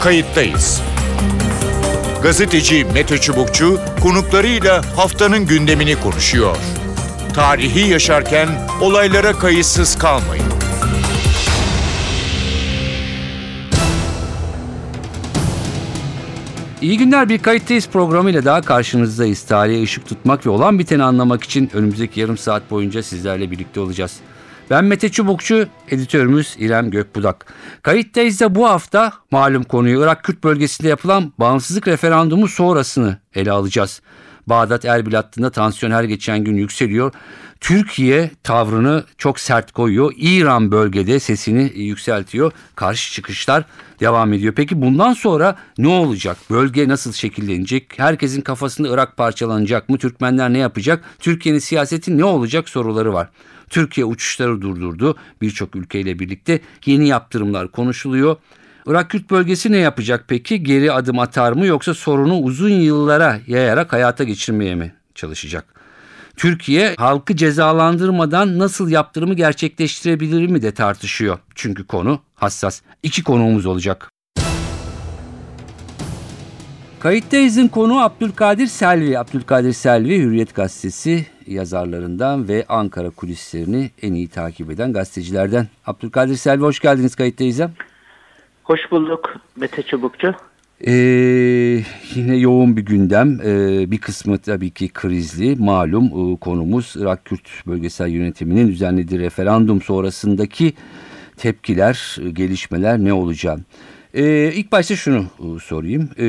kayıttayız. Gazeteci Mete Çubukçu konuklarıyla haftanın gündemini konuşuyor. Tarihi yaşarken olaylara kayıtsız kalmayın. İyi günler bir kayıttayız programıyla daha karşınızdayız. Tarihe ışık tutmak ve olan biteni anlamak için önümüzdeki yarım saat boyunca sizlerle birlikte olacağız. Ben Mete Çubukçu, editörümüz İrem Gökbudak. Kayıttayız da bu hafta malum konuyu Irak Kürt bölgesinde yapılan bağımsızlık referandumu sonrasını ele alacağız. Bağdat Erbil hattında tansiyon her geçen gün yükseliyor. Türkiye tavrını çok sert koyuyor. İran bölgede sesini yükseltiyor. Karşı çıkışlar devam ediyor. Peki bundan sonra ne olacak? Bölge nasıl şekillenecek? Herkesin kafasında Irak parçalanacak mı? Türkmenler ne yapacak? Türkiye'nin siyaseti ne olacak soruları var. Türkiye uçuşları durdurdu. Birçok ülkeyle birlikte yeni yaptırımlar konuşuluyor. Irak Kürt bölgesi ne yapacak peki? Geri adım atar mı yoksa sorunu uzun yıllara yayarak hayata geçirmeye mi çalışacak? Türkiye halkı cezalandırmadan nasıl yaptırımı gerçekleştirebilir mi de tartışıyor. Çünkü konu hassas. İki konuğumuz olacak. Kayıttayız'ın konu Abdülkadir Selvi. Abdülkadir Selvi Hürriyet Gazetesi yazarlarından ve Ankara kulislerini en iyi takip eden gazetecilerden. Abdülkadir Selvi hoş geldiniz Kayıttayız'a. Hoş bulduk Mete Çubukçu. Ee, yine yoğun bir gündem. Ee, bir kısmı tabii ki krizli. Malum e, konumuz Irak Kürt Bölgesel Yönetimi'nin düzenlediği referandum sonrasındaki tepkiler, e, gelişmeler ne olacak? Ee, ilk başta şunu e, sorayım. Ee,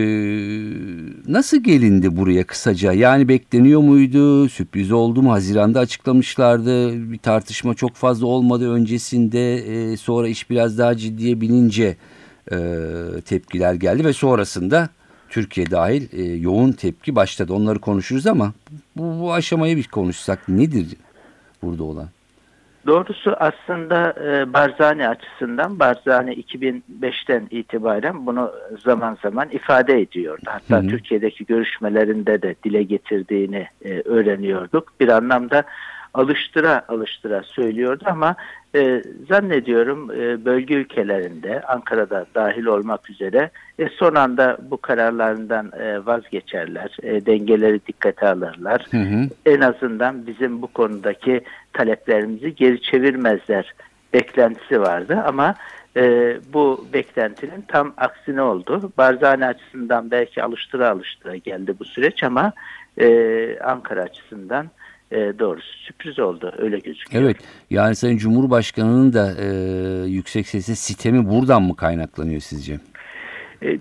nasıl gelindi buraya kısaca? Yani bekleniyor muydu? Sürpriz oldu mu? Haziranda açıklamışlardı. Bir tartışma çok fazla olmadı öncesinde. Ee, sonra iş biraz daha ciddiye binince e, tepkiler geldi ve sonrasında Türkiye dahil e, yoğun tepki başladı. Onları konuşuruz ama bu, bu aşamayı bir konuşsak nedir burada olan? Doğrusu aslında e, Barzani açısından Barzani 2005'ten itibaren bunu zaman zaman ifade ediyordu. Hatta hı hı. Türkiye'deki görüşmelerinde de dile getirdiğini e, öğreniyorduk. Bir anlamda alıştıra alıştıra söylüyordu ama e, zannediyorum e, bölge ülkelerinde Ankara'da dahil olmak üzere e, son anda bu kararlarından e, vazgeçerler, e, dengeleri dikkate alırlar. Hı hı. En azından bizim bu konudaki taleplerimizi geri çevirmezler beklentisi vardı ama e, bu beklentinin tam aksine oldu. Barzani açısından belki alıştıra alıştıra geldi bu süreç ama e, Ankara açısından e, doğrusu sürpriz oldu öyle gözüküyor. Evet yani Sayın Cumhurbaşkanı'nın da e, yüksek sesle sitemi buradan mı kaynaklanıyor sizce? E,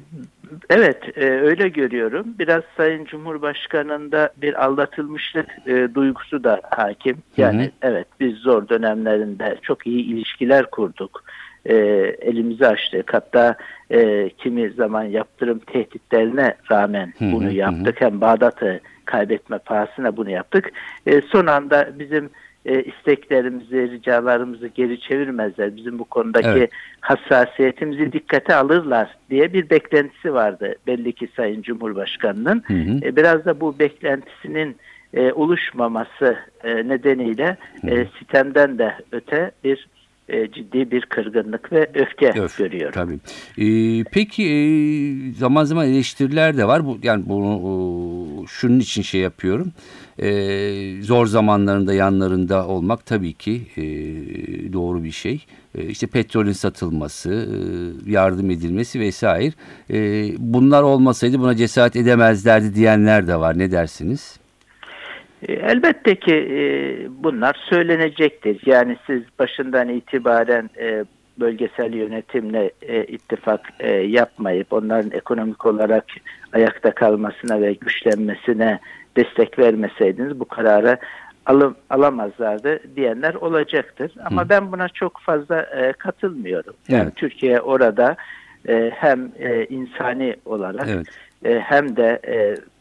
evet e, öyle görüyorum. Biraz Sayın Cumhurbaşkanı'nda bir aldatılmışlık e, duygusu da hakim. Yani hı hı. evet biz zor dönemlerinde çok iyi ilişkiler kurduk. E, elimizi açtık. Hatta e, kimi zaman yaptırım tehditlerine rağmen hı hı, bunu yaptık. Hı. Hem Bağdat'ı kaybetme pahasına bunu yaptık. E, son anda bizim e, isteklerimizi, ricalarımızı geri çevirmezler. Bizim bu konudaki evet. hassasiyetimizi dikkate alırlar diye bir beklentisi vardı belli ki Sayın Cumhurbaşkanı'nın. Hı hı. E, biraz da bu beklentisinin e, oluşmaması e, nedeniyle e, sitemden de öte bir e, ciddi bir kırgınlık ve öfke Öf, görüyorum. Tabii. Ee, peki e, zaman zaman eleştiriler de var. Bu yani bunu e, şunun için şey yapıyorum. E, zor zamanlarında yanlarında olmak tabii ki e, doğru bir şey. E, işte petrolün satılması, e, yardım edilmesi vesaire. E, bunlar olmasaydı buna cesaret edemezlerdi diyenler de var. Ne dersiniz? E, elbette ki e, bunlar söylenecektir. Yani siz başından itibaren e, bölgesel yönetimle ittifak yapmayıp onların ekonomik olarak ayakta kalmasına ve güçlenmesine destek vermeseydiniz bu kararı alım, alamazlardı diyenler olacaktır. Ama Hı. ben buna çok fazla katılmıyorum. Yani evet. Türkiye orada hem insani olarak evet. Hem de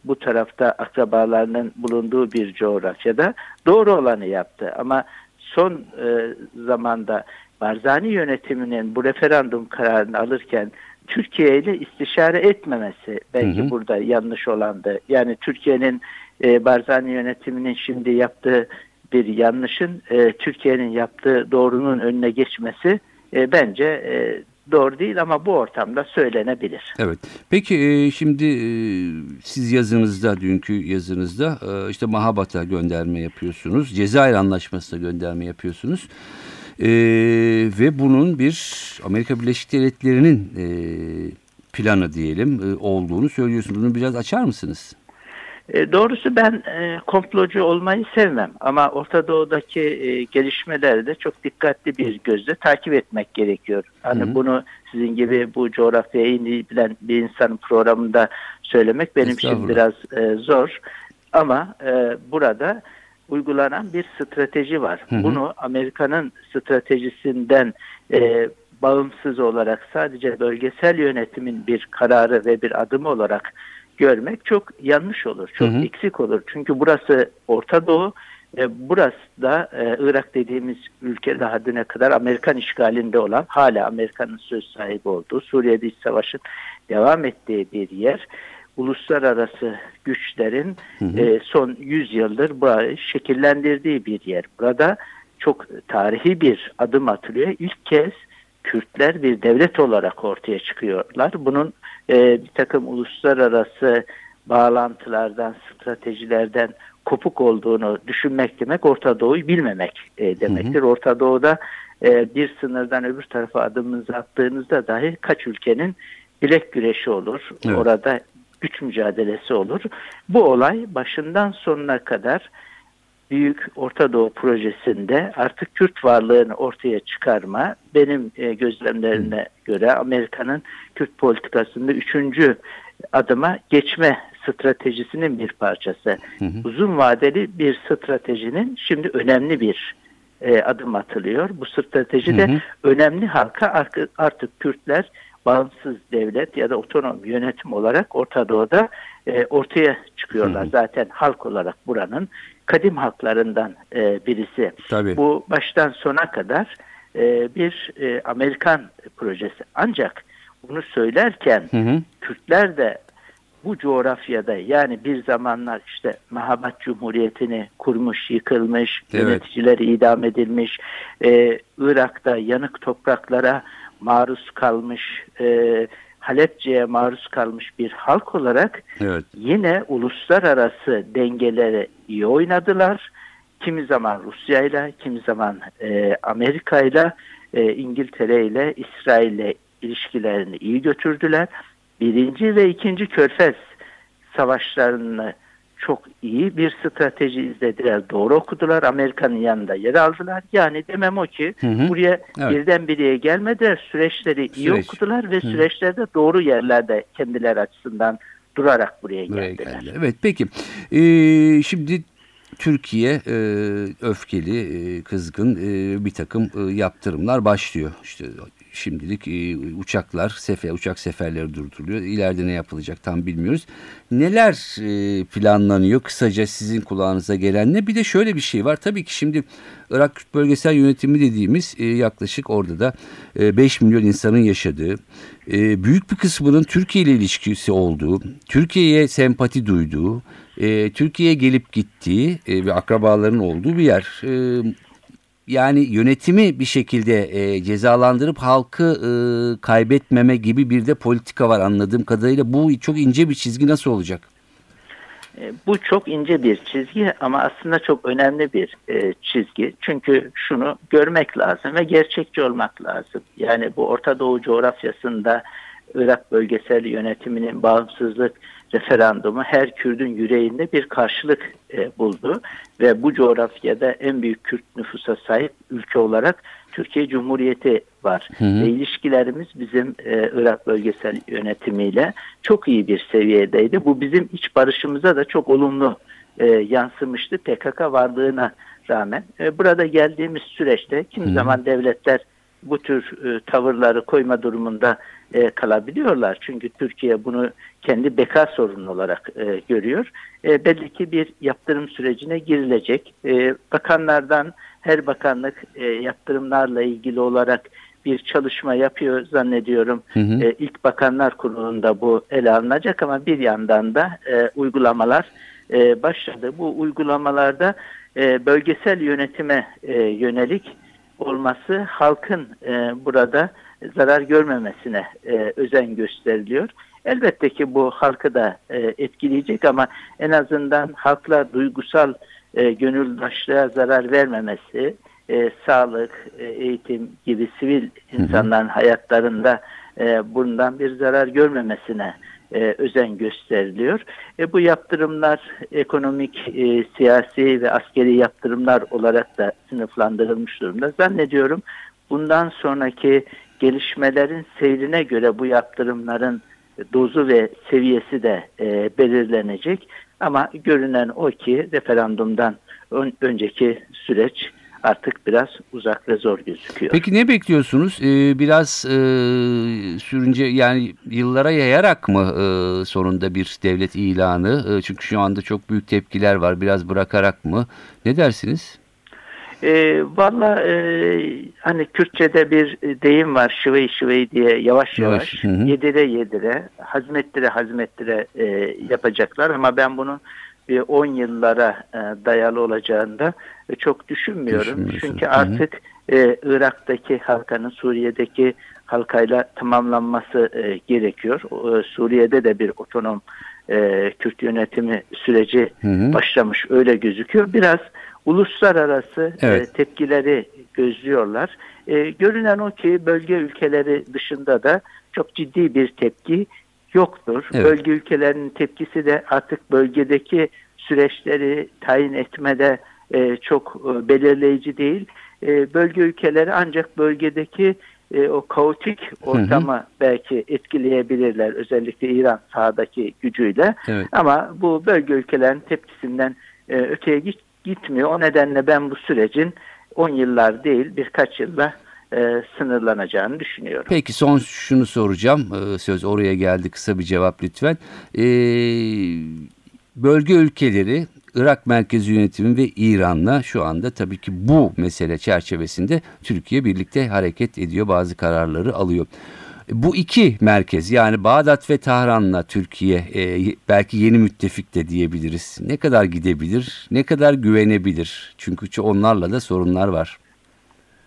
bu tarafta akrabalarının bulunduğu bir coğrafyada doğru olanı yaptı. Ama son e, zamanda Barzani yönetiminin bu referandum kararını alırken Türkiye ile istişare etmemesi belki hı hı. burada yanlış olandı. Yani Türkiye'nin e, Barzani yönetiminin şimdi yaptığı bir yanlışın e, Türkiye'nin yaptığı doğrunun önüne geçmesi e, bence e, doğru değil ama bu ortamda söylenebilir. Evet. Peki e, şimdi e, siz yazınızda, dünkü yazınızda e, işte Mahabat'a gönderme yapıyorsunuz. Cezayir Anlaşması'na gönderme yapıyorsunuz. Ve bunun bir Amerika Birleşik Devletleri'nin planı diyelim olduğunu söylüyorsunuz. Bunu biraz açar mısınız? E, doğrusu ben e, komplocu olmayı sevmem ama Orta Doğu'daki e, gelişmeleri de çok dikkatli bir gözle takip etmek gerekiyor. Hani Hı hı. bunu sizin gibi bu coğrafyayı iyi bilen bir insanın programında söylemek benim için biraz e, zor. Ama e, burada uygulanan bir strateji var. Hı hı. Bunu Amerika'nın stratejisinden e, bağımsız olarak sadece bölgesel yönetimin bir kararı ve bir adımı olarak görmek çok yanlış olur, çok Hı hı. eksik olur. Çünkü burası Orta Doğu ve burası da e, Irak dediğimiz ülke daha düne kadar Amerikan işgalinde olan, hala Amerika'nın söz sahibi olduğu, Suriye'de iç savaşın devam ettiği bir yer. Uluslararası güçlerin Hı hı. e, son 100 yıldır burayı şekillendirdiği bir yer. Burada çok tarihi bir adım atılıyor. İlk kez Kürtler bir devlet olarak ortaya çıkıyorlar. Bunun e, bir takım uluslararası bağlantılardan, stratejilerden kopuk olduğunu düşünmek demek Orta Doğu'yu bilmemek e, demektir. Orta Doğu'da e, bir sınırdan öbür tarafa adımınızı attığınızda dahi kaç ülkenin bilek güreşi olur. Evet. Orada güç mücadelesi olur. Bu olay başından sonuna kadar Büyük Orta Doğu projesinde artık Kürt varlığını ortaya çıkarma benim e, gözlemlerine göre Amerika'nın Kürt politikasında üçüncü adıma geçme stratejisinin bir parçası. Hı hı. Uzun vadeli bir stratejinin şimdi önemli bir e, adım atılıyor. Bu stratejide Hı hı. önemli halka artık Kürtler bağımsız devlet ya da otonom yönetim olarak Orta Doğu'da e, ortaya çıkıyorlar. Hı hı. Zaten halk olarak buranın kadim halklarından e, birisi. Tabii. Bu baştan sona kadar e, bir e, Amerikan projesi. Ancak bunu söylerken Hı hı. Kürtler de bu coğrafyada yani bir zamanlar işte Mahabat Cumhuriyeti'ni kurmuş, yıkılmış, Evet. yöneticiler idam edilmiş, e, Irak'ta yanık topraklara maruz kalmış, e, Halepçe'ye maruz kalmış bir halk olarak Evet. yine uluslararası dengeleri iyi oynadılar. Kimi zaman Rusya ile, kimi zaman e, Amerika ile, e, İngiltere ile, İsrail ile ilişkilerini iyi götürdüler. Birinci ve ikinci Körfez savaşlarını çok iyi bir strateji izlediler. Doğru okudular. Amerika'nın yanında yer aldılar. Yani demem o ki Hı hı. buraya Evet. birdenbireye gelmediler. Süreçleri iyi Süreç. okudular ve süreçlerde doğru yerlerde kendileri açısından durarak buraya Buraya geldiler. geldi. Evet peki. Ee, şimdi Türkiye e, öfkeli, e, kızgın e, bir takım e, yaptırımlar başlıyor. İşte şimdilik e, uçaklar, sefer, uçak seferleri durduruluyor. İleride ne yapılacak tam bilmiyoruz. Neler e, planlanıyor kısaca sizin kulağınıza gelen ne? Bir de şöyle bir şey var. Tabii ki şimdi Irak Kürt Bölgesel Yönetimi dediğimiz e, yaklaşık orada da e, 5 milyon insanın yaşadığı, büyük bir kısmının Türkiye ile ilişkisi olduğu, Türkiye'ye sempati duyduğu, Türkiye'ye gelip gittiği ve akrabaların olduğu bir yer. Yani yönetimi bir şekilde e, cezalandırıp halkı e, kaybetmeme gibi bir de politika var anladığım kadarıyla. Bu çok ince bir çizgi nasıl olacak? E, Bu çok ince bir çizgi ama aslında çok önemli bir e, çizgi. Çünkü şunu görmek lazım ve gerçekçi olmak lazım. Yani bu Orta Doğu coğrafyasında Irak bölgesel yönetiminin bağımsızlık referandumu her Kürdün yüreğinde bir karşılık e, buldu ve bu coğrafyada en büyük Kürt nüfusa sahip ülke olarak Türkiye Cumhuriyeti var. Hı hı. Ve ilişkilerimiz bizim e, Irak bölgesel yönetimiyle çok iyi bir seviyedeydi. Bu bizim iç barışımıza da çok olumlu e, yansımıştı PKK varlığına rağmen. E, burada geldiğimiz süreçte kimi Hı. zaman devletler bu tür e, tavırları koyma durumunda e, kalabiliyorlar. Çünkü Türkiye bunu kendi beka sorunu olarak e, görüyor. E, belli ki bir yaptırım sürecine girilecek. E, bakanlardan her bakanlık e, yaptırımlarla ilgili olarak bir çalışma yapıyor zannediyorum. Hı hı. E, ilk Bakanlar Kurulu'nda bu ele alınacak ama bir yandan da e, uygulamalar e, başladı. Bu uygulamalarda e, bölgesel yönetime e, yönelik olması halkın e, burada zarar görmemesine e, özen gösteriliyor. Elbette ki bu halkı da e, etkileyecek ama en azından halkla duygusal e, gönüldaşlığa zarar vermemesi, e, sağlık, e, eğitim gibi sivil insanların hayatlarında e, bundan bir zarar görmemesine e, özen gösteriliyor. E, bu yaptırımlar ekonomik, e, siyasi ve askeri yaptırımlar olarak da sınıflandırılmış durumda. Zannediyorum bundan sonraki gelişmelerin seyrine göre bu yaptırımların dozu ve seviyesi de e, belirlenecek. Ama görünen o ki referandumdan ön, önceki süreç artık biraz uzak ve zor gözüküyor. Peki ne bekliyorsunuz? Ee, biraz e, sürünce yani yıllara yayarak mı e, sonunda bir devlet ilanı? E, çünkü şu anda çok büyük tepkiler var. Biraz bırakarak mı? Ne dersiniz? E, Valla e, hani Kürtçe'de bir deyim var şıvey şıvey diye yavaş yavaş, Yavaş, hı hı. yedire yedire hazmettire hazmettire e, yapacaklar ama ben bunun 10 yıllara e, dayalı olacağında e, çok düşünmüyorum. Çünkü artık e, Irak'taki halkanın Suriye'deki halkayla tamamlanması e, gerekiyor. E, Suriye'de de bir otonom e, Kürt yönetimi süreci Hı hı. başlamış öyle gözüküyor. Biraz uluslararası Evet. e, tepkileri gözlüyorlar. E, görünen o ki bölge ülkeleri dışında da çok ciddi bir tepki yoktur. Evet. Bölge ülkelerinin tepkisi de artık bölgedeki süreçleri tayin etmede e, çok e, belirleyici değil. E, bölge ülkeleri ancak bölgedeki e, o kaotik ortamı belki etkileyebilirler. Özellikle İran sahadaki gücüyle. Evet. Ama bu bölge ülkelerin tepkisinden e, öteye git, gitmiyor. O nedenle ben bu sürecin 10 yıllar değil birkaç yılla e, sınırlanacağını düşünüyorum. Peki son şunu soracağım. Ee, söz oraya geldi. Kısa bir cevap lütfen. Ee, bölge ülkeleri Irak merkezi yönetimi ve İran'la şu anda tabii ki bu mesele çerçevesinde Türkiye birlikte hareket ediyor. Bazı kararları alıyor. Bu iki merkez yani Bağdat ve Tahran'la Türkiye e, belki yeni müttefik de diyebiliriz. Ne kadar gidebilir, ne kadar güvenebilir? Çünkü onlarla da sorunlar var.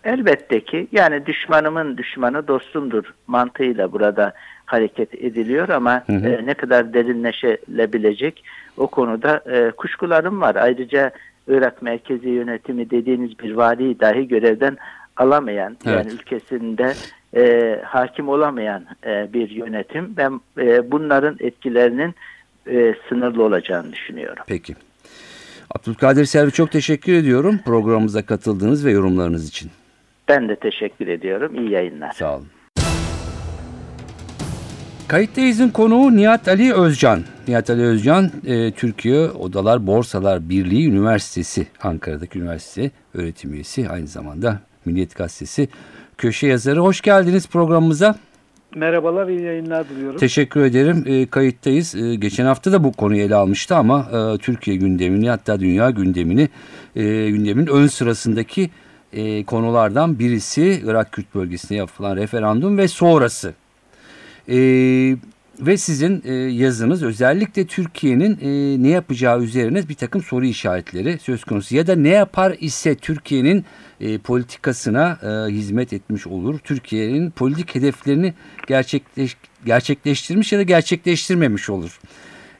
Elbette ki yani düşmanımın düşmanı dostumdur mantığıyla burada hareket ediliyor ama Hı hı. e, ne kadar derinleşilebilecek o konuda e, kuşkularım var. Ayrıca Irak merkezi yönetimi dediğiniz bir valiyi dahi görevden alamayan Evet. yani ülkesinde e, hakim olamayan e, bir yönetim. Ben e, bunların etkilerinin e, sınırlı olacağını düşünüyorum. Peki. Abdülkadir Selvi çok teşekkür ediyorum programımıza katıldığınız ve yorumlarınız için. Ben de teşekkür ediyorum. İyi yayınlar. Sağ olun. Kayıttayız'ın konuğu Nihat Ali Özcan. Nihat Ali Özcan, e, Türkiye Odalar Borsalar Birliği Üniversitesi, Ankara'daki üniversite öğretim üyesi, aynı zamanda Milliyet Gazetesi köşe yazarı. Hoş geldiniz programımıza. Merhabalar, iyi yayınlar diliyorum. Teşekkür ederim. E, kayıttayız. E, geçen hafta da bu konuyu ele almıştı ama e, Türkiye gündemini hatta dünya gündemini e, gündemin ön sırasındaki e, konulardan birisi Irak Kürt bölgesinde yapılan referandum ve sonrası. E, ve sizin e, yazınız özellikle Türkiye'nin e, ne yapacağı üzerine bir takım soru işaretleri söz konusu. Ya da ne yapar ise Türkiye'nin e, politikasına e, hizmet etmiş olur. Türkiye'nin politik hedeflerini gerçekleş, gerçekleştirmiş ya da gerçekleştirmemiş olur.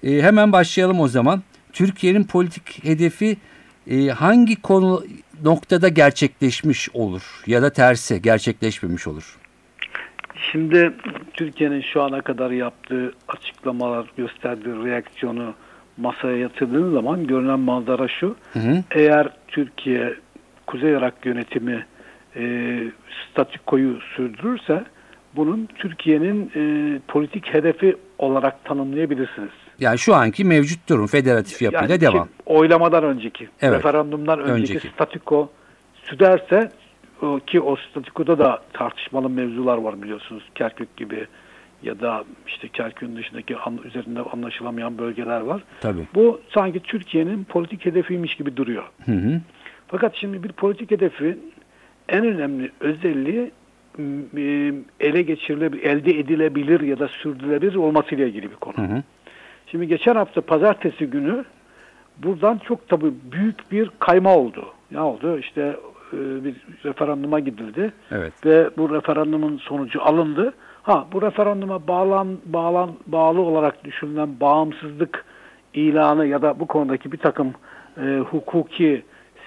E, hemen başlayalım o zaman. Türkiye'nin politik hedefi e, hangi konu noktada gerçekleşmiş olur ya da tersi gerçekleşmemiş olur? Şimdi Türkiye'nin şu ana kadar yaptığı açıklamalar, gösterdiği reaksiyonu masaya yatırdığınız zaman görünen manzara şu. Hı hı. Eğer Türkiye Kuzey Irak yönetimi e, statükoyu sürdürürse bunun Türkiye'nin e, politik hedefi olarak tanımlayabilirsiniz. Yani şu anki mevcut durum federatif yapıyla Yani devam. ki oylamadan önceki, Evet. referandumdan önceki, Önceki. statüko süderse ki o statükoda da tartışmalı mevzular var biliyorsunuz. Kerkük gibi ya da işte Kerkük'ün dışındaki an, üzerinde anlaşılamayan bölgeler var. Tabii. Bu sanki Türkiye'nin politik hedefiymiş gibi duruyor. Hı hı. Fakat şimdi bir politik hedefi en önemli özelliği ele geçirilebilir, elde edilebilir ya da sürdürülebilir olmasıyla ilgili bir konu. Hı hı. Şimdi geçen hafta pazartesi günü buradan çok tabii büyük bir kayma oldu. Ne oldu? İşte e, bir referanduma gidildi Evet. ve bu referandumun sonucu alındı. Ha bu referanduma bağlan bağlan bağlı olarak düşünülen bağımsızlık ilanı ya da bu konudaki bir takım e, hukuki,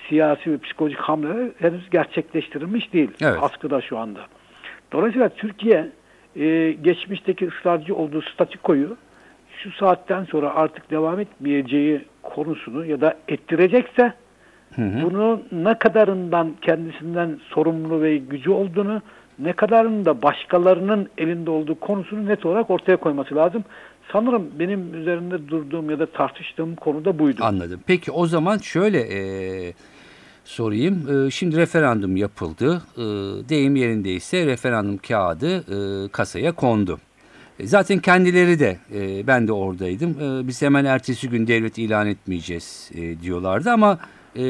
siyasi ve psikolojik hamleler henüz gerçekleştirilmiş değil. Evet. Askıda şu anda. Dolayısıyla Türkiye e, geçmişteki ısrarcı olduğu statükoyu şu saatten sonra artık devam etmeyeceği konusunu ya da ettirecekse bunu ne kadarından kendisinden sorumlu ve gücü olduğunu ne kadarının da başkalarının elinde olduğu konusunu net olarak ortaya koyması lazım. Sanırım benim üzerinde durduğum ya da tartıştığım konu da buydu. Anladım. Peki o zaman şöyle e, sorayım. E, şimdi referandum yapıldı. E, deyim yerindeyse referandum kağıdı e, kasaya kondu. E, zaten kendileri de e, ben de oradaydım. E, biz hemen ertesi gün devlet ilan etmeyeceğiz e, diyorlardı ama e,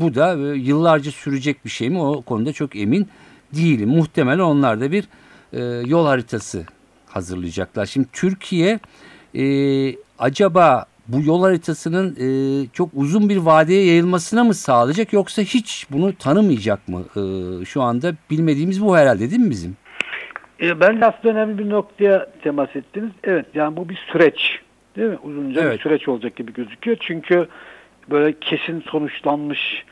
bu da e, yıllarca sürecek bir şey mi o konuda çok emin değilim. Muhtemelen onlar da bir e, yol haritası hazırlayacaklar. Şimdi Türkiye e, acaba bu yol haritasının e, çok uzun bir vadeye yayılmasına mı sağlayacak yoksa hiç bunu tanımayacak mı? E, şu anda bilmediğimiz bu herhalde değil mi bizim? E, bence aslında önemli bir noktaya temas ettiniz. Evet yani bu bir süreç. Değil mi? Uzunca Evet. bir süreç olacak gibi gözüküyor. Çünkü böyle kesin sonuçlanmış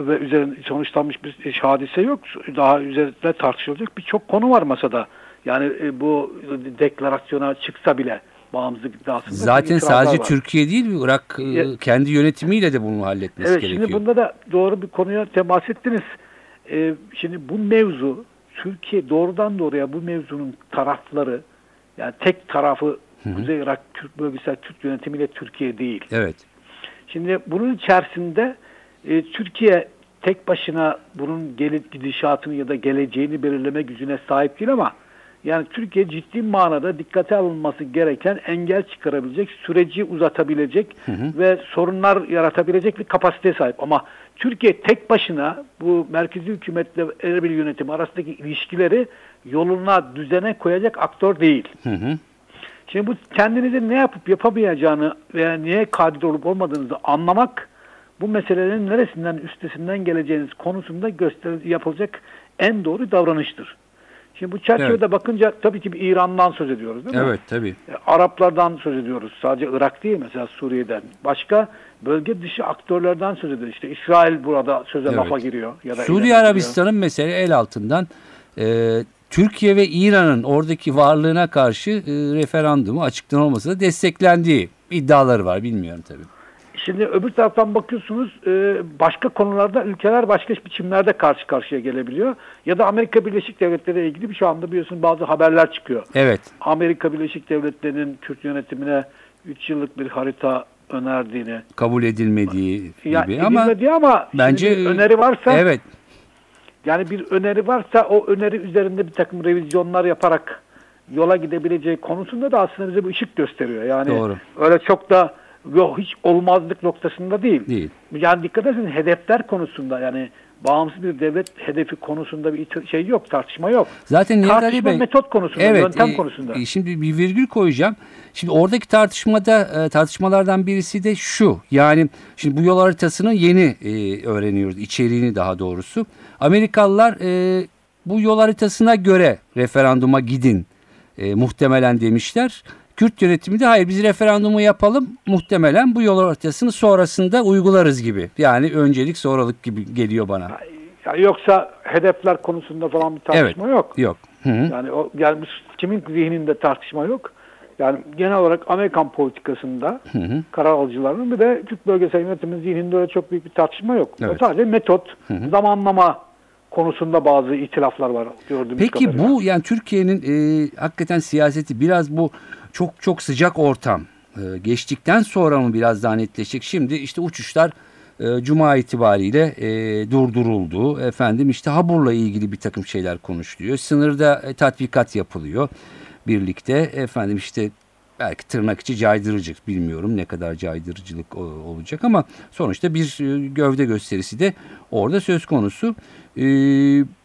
ve üzerine sonuçlanmış bir hadise yok. Daha üzerinde tartışılacak birçok konu var masada. Yani e, bu deklarasyona çıksa bile bağımsızlık iddiasında Zaten sadece var. Türkiye değil Irak e, Ya- kendi yönetimiyle de bunu halletmesi Evet gerekiyor. şimdi bunda da doğru bir konuya temas ettiniz. Ee, şimdi bu mevzu Türkiye doğrudan doğruya bu mevzunun tarafları yani tek tarafı Kuzey Irak Türk bölgesel Türk yönetimiyle Türkiye değil. Evet. Şimdi bunun içerisinde e, Türkiye tek başına bunun gelip gidişatını ya da geleceğini belirleme gücüne sahip değil ama yani Türkiye ciddi manada dikkate alınması gereken engel çıkarabilecek, süreci uzatabilecek ve sorunlar yaratabilecek bir kapasiteye sahip. Ama Türkiye tek başına bu merkezi hükümetle Erbil yönetimi arasındaki ilişkileri yoluna, düzene koyacak aktör değil. Hı hı. Şimdi bu kendinizin ne yapıp yapamayacağını veya niye kadir olup olmadığınızı anlamak bu meselelerin neresinden üstesinden geleceğiniz konusunda göster yapılacak en doğru davranıştır. Şimdi bu çerçevede bakınca tabii ki bir İran'dan söz ediyoruz değil mi? Evet tabii. E, Araplardan söz ediyoruz. Sadece Irak değil mesela Suriye'den. Başka bölge dışı aktörlerden söz ediyoruz. İşte İsrail burada söze Evet. lafa giriyor. Ya da giriyor. Arabistan'ın mesela el altından e, Türkiye ve İran'ın oradaki varlığına karşı e, referandumu açıktan olmasa da desteklendiği iddiaları var. Bilmiyorum tabii. Şimdi öbür taraftan bakıyorsunuz e, başka konularda ülkeler başka biçimlerde karşı karşıya gelebiliyor. Ya da Amerika Birleşik Devletleri ile ilgili bir şu anda biliyorsun bazı haberler çıkıyor. Evet. Amerika Birleşik Devletleri'nin Kürt yönetimine 3 yıllık bir harita önerdiğini. Kabul edilmediği gibi ama edilmedi ama bence öneri varsa Evet. yani bir öneri varsa o öneri üzerinde bir takım revizyonlar yaparak yola gidebileceği konusunda da aslında bize bir ışık gösteriyor. Yani Doğru. öyle çok da yok hiç olmazlık noktasında değil. Değil. Yani dikkat ederseniz hedefler konusunda yani bağımsız bir devlet hedefi konusunda bir şey yok, tartışma yok. Zaten Nihat Ali Tartışma Bey metot konusunda, evet, yöntem e, konusunda. e, şimdi bir virgül koyacağım. Şimdi oradaki tartışmada e, tartışmalardan birisi de şu. Yani şimdi bu yol haritasını yeni e, öğreniyoruz. içeriğini daha doğrusu. Amerikalılar e, bu yol haritasına göre referanduma gidin e, muhtemelen demişler. Kürt yönetimi de hayır biz referandumu yapalım muhtemelen bu yol haritasını sonrasında uygularız gibi. Yani öncelik sonralık gibi geliyor bana. Yoksa hedefler konusunda falan bir tartışma Evet. yok. Yok. Hı hı. Yani o yani bu kimin zihninde tartışma yok. Yani genel olarak Amerikan politikasında Hı hı. karar alıcılarının bir de Kürt bölgesel yönetimin zihninde öyle çok büyük bir tartışma yok. O Evet. sadece metot, zamanlama konusunda bazı itilaflar var gördüğümüz Peki kadarıyla. bu yani Türkiye'nin e, hakikaten siyaseti biraz bu çok çok sıcak ortam e, geçtikten sonra mı biraz daha netleşecek? Şimdi işte uçuşlar e, Cuma itibariyle e, durduruldu. Efendim işte Habur'la ilgili bir takım şeyler konuşuluyor. Sınırda e, tatbikat yapılıyor birlikte. Efendim işte belki tırnak içi caydırıcı bilmiyorum ne kadar caydırıcılık olacak ama sonuçta bir e, gövde gösterisi de orada söz konusu. E,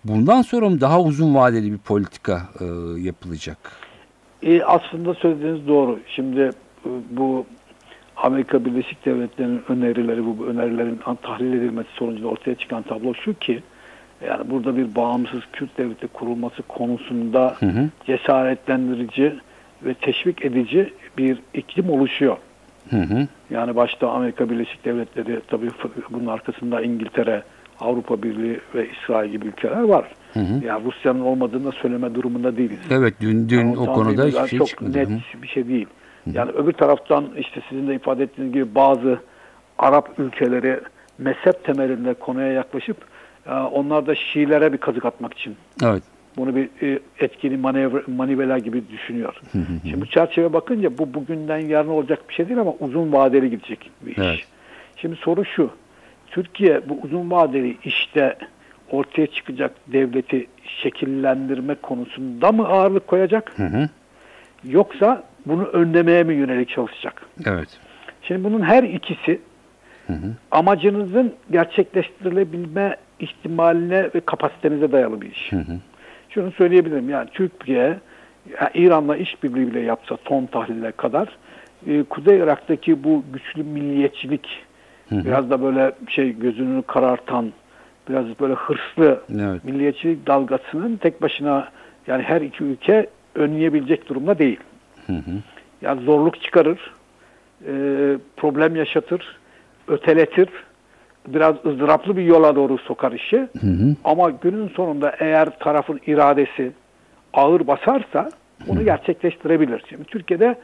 bundan sonra mı daha uzun vadeli bir politika e, yapılacak? E, aslında söylediğiniz doğru. Şimdi bu Amerika Birleşik Devletleri'nin önerileri, bu önerilerin tahlil edilmesi sonucunda ortaya çıkan tablo şu ki, yani burada bir bağımsız Kürt devleti kurulması konusunda Hı hı. cesaretlendirici ve teşvik edici bir iklim oluşuyor. Hı hı. Yani başta Amerika Birleşik Devletleri, tabii bunun arkasında İngiltere, Avrupa Birliği ve İsrail gibi ülkeler var. Hı hı. Yani Rusya'nın olmadığını söyleme durumunda değiliz. Evet dün dün Yani o konuda bir- hiçbir şey çok çıkmadı. net Hı. bir şey değil. Yani öbür taraftan işte sizin de ifade ettiğiniz gibi bazı Arap ülkeleri mezhep temelinde konuya yaklaşıp e, onlar da Şiilere bir kazık atmak için Evet. Bunu bir e, etkili manevra, manivela gibi düşünüyor. Şimdi bu çerçeve bakınca bu bugünden yarın olacak bir şey değil ama uzun vadeli gidecek bir iş. Evet. Şimdi soru şu. Türkiye bu uzun vadeli işte ortaya çıkacak devleti şekillendirme konusunda mı ağırlık koyacak? Hı hı. Yoksa bunu önlemeye mi yönelik çalışacak? Evet. Şimdi bunun her ikisi amacınızın gerçekleştirilebilme ihtimaline ve kapasitenize dayalı bir iş. Hı hı. Şunu söyleyebilirim yani Türkiye ya İran'la işbirliği bile yapsa son tahlile kadar e, Kuzey Irak'taki bu güçlü milliyetçilik biraz da böyle şey gözünü karartan biraz böyle hırslı Evet. milliyetçilik dalgasının tek başına yani her iki ülke önleyebilecek durumda değil. Hı hı. Yani zorluk çıkarır, e, problem yaşatır, öteletir, biraz ızdıraplı bir yola doğru sokar işi. Hı hı. Ama günün sonunda eğer tarafın iradesi ağır basarsa bunu gerçekleştirebilir. Şimdi Türkiye'de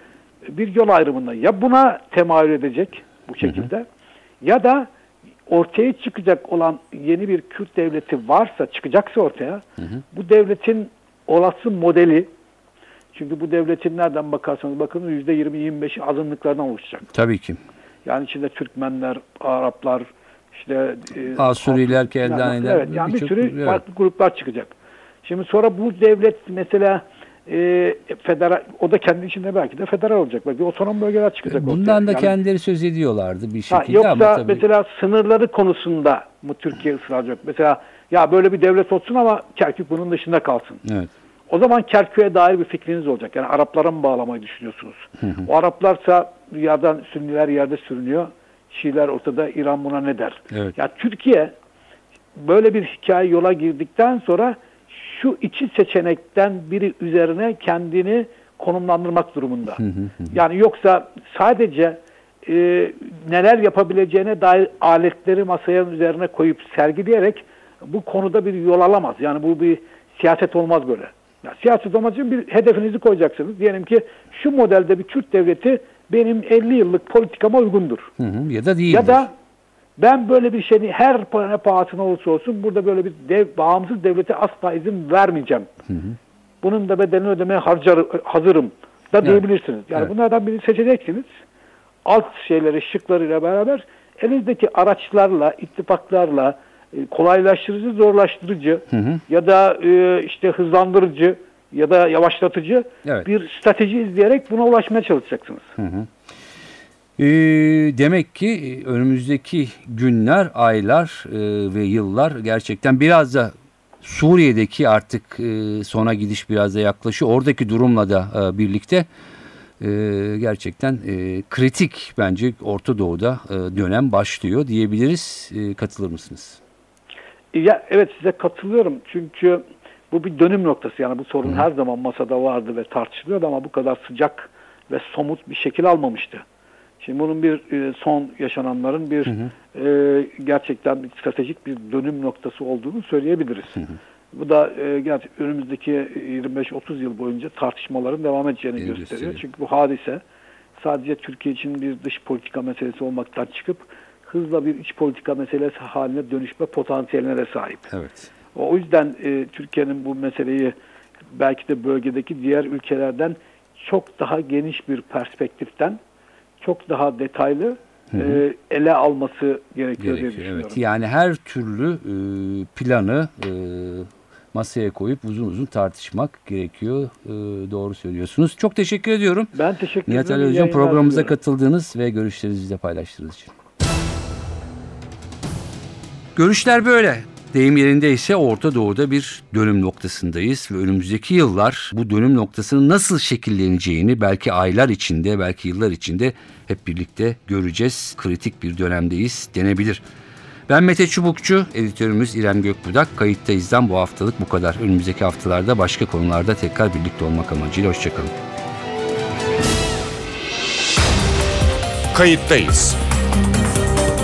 bir yol ayrımında ya buna temayül edecek bu şekilde ya da ortaya çıkacak olan yeni bir Kürt devleti varsa çıkacaksa ortaya bu devletin olası modeli çünkü bu devletin nereden bakarsanız bakın %20-25'i azınlıklardan oluşacak. Tabii ki. Yani içinde Türkmenler, Araplar, işte e, Asuriler, Keldaniler, Evet, yani bir birçok- sürü evet. farklı gruplar çıkacak. Şimdi sonra bu devlet mesela e, federal, o da kendi içinde belki de federal olacak. Belki otonom bölgeler çıkacak. Bundan ortaya. da Yani- kendileri söz ediyorlardı bir Ha, şekilde yoksa ama tabii. mesela sınırları konusunda mı Türkiye ısrarcı yok? Mesela ya böyle bir devlet olsun ama Kerkük bunun dışında kalsın. Evet. O zaman Kerkük'e dair bir fikriniz olacak. Yani Araplara mı bağlamayı düşünüyorsunuz? O Araplarsa yerden Sünniler yerde sürünüyor. Şiiler ortada İran buna ne der? Evet. Ya Türkiye böyle bir hikaye yola girdikten sonra şu iki seçenekten biri üzerine kendini konumlandırmak durumunda. Yani yoksa sadece e, neler yapabileceğine dair aletleri masaya üzerine koyup sergileyerek bu konuda bir yol alamaz. Yani bu bir siyaset olmaz böyle. Ya, siyaset olmaz için bir hedefinizi koyacaksınız. Diyelim ki şu modelde bir Kürt devleti benim 50 yıllık politikama uygundur. Hı hı. Ya da değildir. Ya da ben böyle bir şeyi her ne pahasına olursa olsun burada böyle bir dev, bağımsız devlete asla izin vermeyeceğim. Bunun da bedelini ödemeye harcar, hazırım da diyebilirsiniz. Yani Evet. bunlardan birini seçeceksiniz. Alt şeyleri, şıklarıyla beraber elinizdeki araçlarla, ittifaklarla e, kolaylaştırıcı, zorlaştırıcı ya da e, işte hızlandırıcı ya da yavaşlatıcı Evet. bir strateji izleyerek buna ulaşmaya çalışacaksınız. Ee, demek ki önümüzdeki günler, aylar e, ve yıllar gerçekten biraz da Suriye'deki artık e, sona gidiş biraz da yaklaşıyor. Oradaki durumla da e, birlikte e, gerçekten e, kritik bence Orta Doğu'da e, dönem başlıyor diyebiliriz. E, katılır mısınız? Ya evet size katılıyorum çünkü bu bir dönüm noktası yani bu sorun her zaman masada vardı ve tartışılıyordu ama bu kadar sıcak ve somut bir şekil almamıştı. Şimdi bunun bir e, son yaşananların bir e, gerçekten bir stratejik bir dönüm noktası olduğunu söyleyebiliriz. Bu da e, gerçi önümüzdeki 25-30 yıl boyunca tartışmaların devam edeceğini gösteriyor. gösteriyor. Çünkü bu hadise sadece Türkiye için bir dış politika meselesi olmaktan çıkıp hızla bir iç politika meselesi haline dönüşme potansiyeline de sahip. Evet. O yüzden e, Türkiye'nin bu meseleyi belki de bölgedeki diğer ülkelerden çok daha geniş bir perspektiften çok daha detaylı e, ele alması gerekiyor, diye Gerekiyor. düşünüyorum. Evet. Yani her türlü e, planı e, masaya koyup uzun uzun tartışmak gerekiyor. E, doğru söylüyorsunuz. Çok teşekkür ediyorum. Ben teşekkür Nihat ederim. Ali İyi Hocam programımıza diliyorum. katıldığınız ve görüşlerinizi bizle paylaştığınız için. Görüşler böyle. Deyim yerinde ise Orta Doğu'da bir dönüm noktasındayız ve önümüzdeki yıllar bu dönüm noktasının nasıl şekilleneceğini belki aylar içinde belki yıllar içinde hep birlikte göreceğiz. Kritik bir dönemdeyiz denebilir. Ben Mete Çubukçu, editörümüz İrem Gökbudak. Kayıttayız'dan bu haftalık bu kadar. Önümüzdeki haftalarda başka konularda tekrar birlikte olmak amacıyla hoşçakalın. Kayıttayız.